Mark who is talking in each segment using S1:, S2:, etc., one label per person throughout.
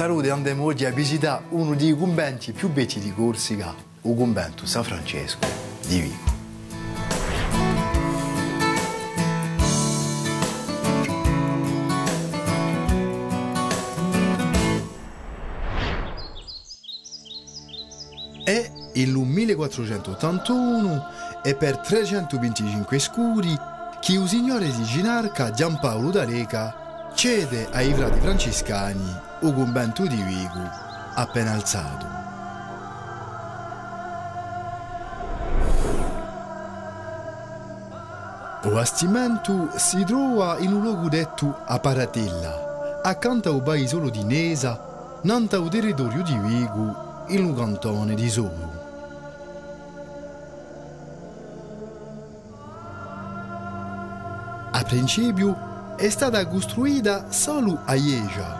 S1: saluto andiamo oggi a visitare uno dei conventi più belli di Corsica, il convento San Francesco di Vigo. È il 1481 e per 325 scuri che il signore di Ginarca Giampaolo d'Areca cede ai frati francescani convento di Vigo appena alzato. Il bastimento si trova in un luogo detto a Paratella, accanto al paesolo di Nesa, nanta al territorio di Vigo, in un cantone di Solo. A principio è stata costruita solo a Ieja.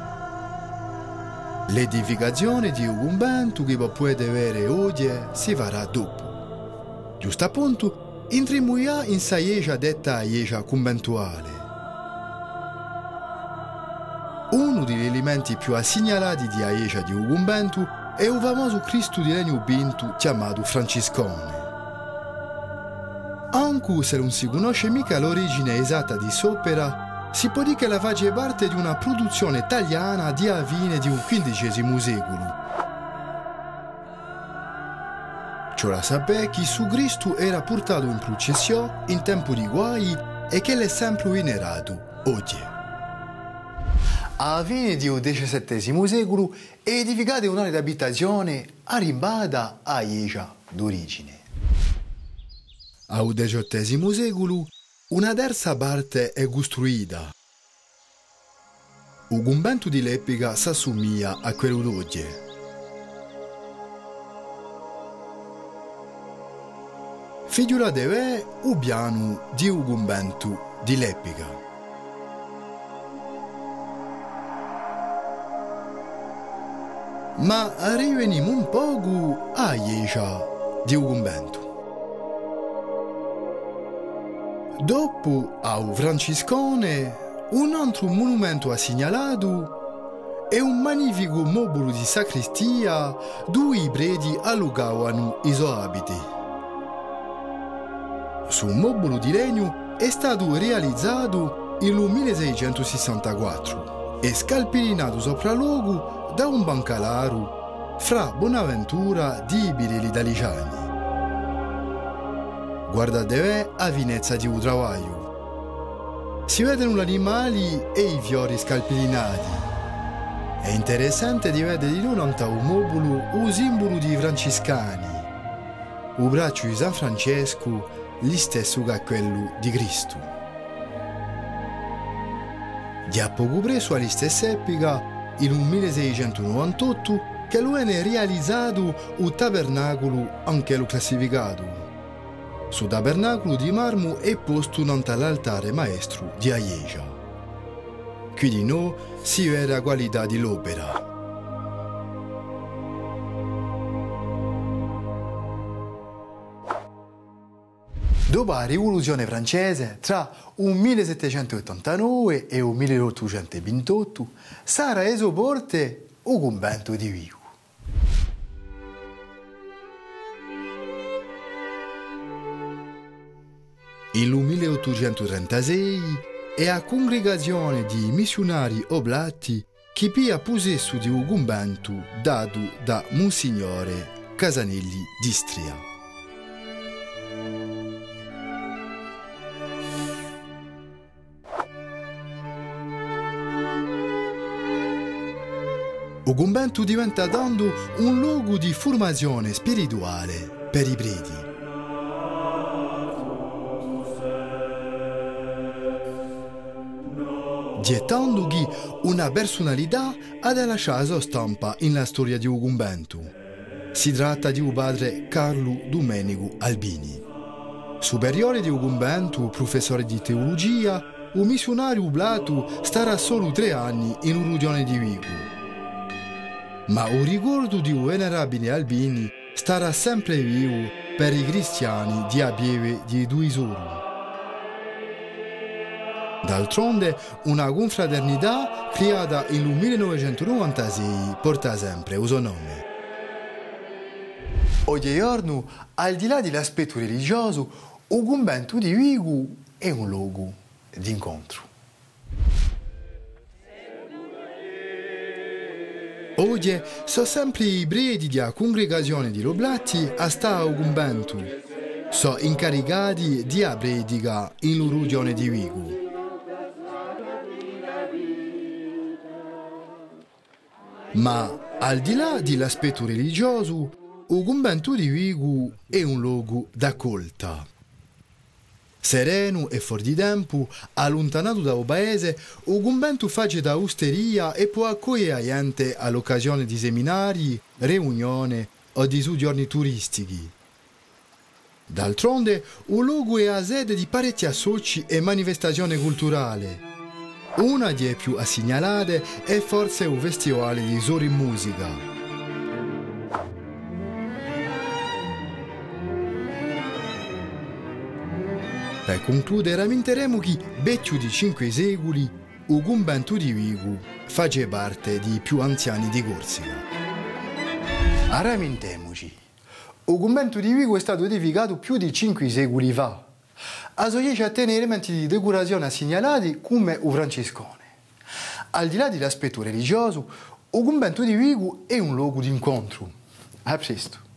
S1: L'edificazione di un convento che può avere oggi si farà dopo. Giusto appunto, entriamo in sa Ieja detta Ieja conventuale. Uno degli elementi più assegnalati di Aieja di un convento è un famoso Cristo di legno binto chiamato Franciscone. Anche se non si conosce mica l'origine esatta di Sopera, si può dire che la faccia parte di una produzione italiana di a fine di un XV secolo. Ciò la sapè che su Cristo era portato in processione in tempo di guai e che l'è sempre venerato oggi. Alla fine del XVII secolo è edificata un'area di abitazione arrivata a Iecia d'origine. Al XVIII secolo una terza parte è costruita. Il convento di Leppica si assomiglia a quello d'oggi. Figura deve il piano di un convento di Leppica. Ma riveniamo un poco a Iecia di un convento. Dopo al Franciscone, un altro monumento assegnalato è un magnifico mobile di sacrestia dove i preti allungavano i suoi abiti. Su un mobile di legno è stato realizzato nel 1664 e scalpellinato sopra luogo da un bancalaro fra Bonaventura di Ibirili d'Aliciani. Guardate a finezza di un travaglio. Si vedono gli animali e i fiori scalpellinati. È interessante di vedere di non un mobile un simbolo di francescani. Il braccio di San Francesco, gli stesso che quello di Cristo. Di a poco preso alla stessa epoca, in un 1698, che lo è realizzato un tabernacolo anche lo classificato. Su tabernacolo di marmo è posto davanti all'altare maestro di Aieja. Qui di noi si vede la qualità dell'opera. Dopo la rivoluzione francese, tra il 1789 e il 1828, sarà reso porte il convento di Vigo. Il 1836 è a congregazione di missionari oblati che pia possesso di un convento dato da Monsignore Casanelli d'Istria. Il convento diventa dando un luogo di formazione spirituale per i preti. Gettando che una personalità ha lasciato la sua stampa nella storia di un convento. Si tratta di un padre Carlo Domenico Albini. Superiore di un convento, professore di teologia, un missionario ublato starà solo tre anni in un rudione di Vigo. Ma il ricordo di un venerabile Albini starà sempre vivo per i cristiani di Abieve di Duisoro. D'altronde, una confraternità creata nel 1996 porta sempre il suo nome. Oggigiorno, al di là dell'aspetto religioso, il convento di Vigu è un luogo di incontro. Oggi sono sempre i preti della congregazione di Loblatti a stare al convento. Sono incaricati di predica in l'urugione di Vigu. Ma al di là dell'aspetto religioso, convento di Vigu è un luogo d'accolta. Sereno e fuori di tempo, allontanato dal paese, convento fa da osteria e può accogliere gente all'occasione di seminari, riunioni o di soggiorni turistici. D'altronde, il luogo è a sede di parecchi associ e manifestazioni culturali. Una delle più assegnalate è forse il Festival di Sori Musica. Per concludere, rammenteremo che, vecchio di cinque secoli, il convento di Vigo face parte dei più anziani di Corsica. Ramentiamoci, il convento di Vigo è stato edificato più di cinque secoli fa. A riesce a tenere elementi di decorazione segnalati come il francescone. Al di là dell'aspetto religioso, il convento di Vigo è un luogo di incontro. A presto.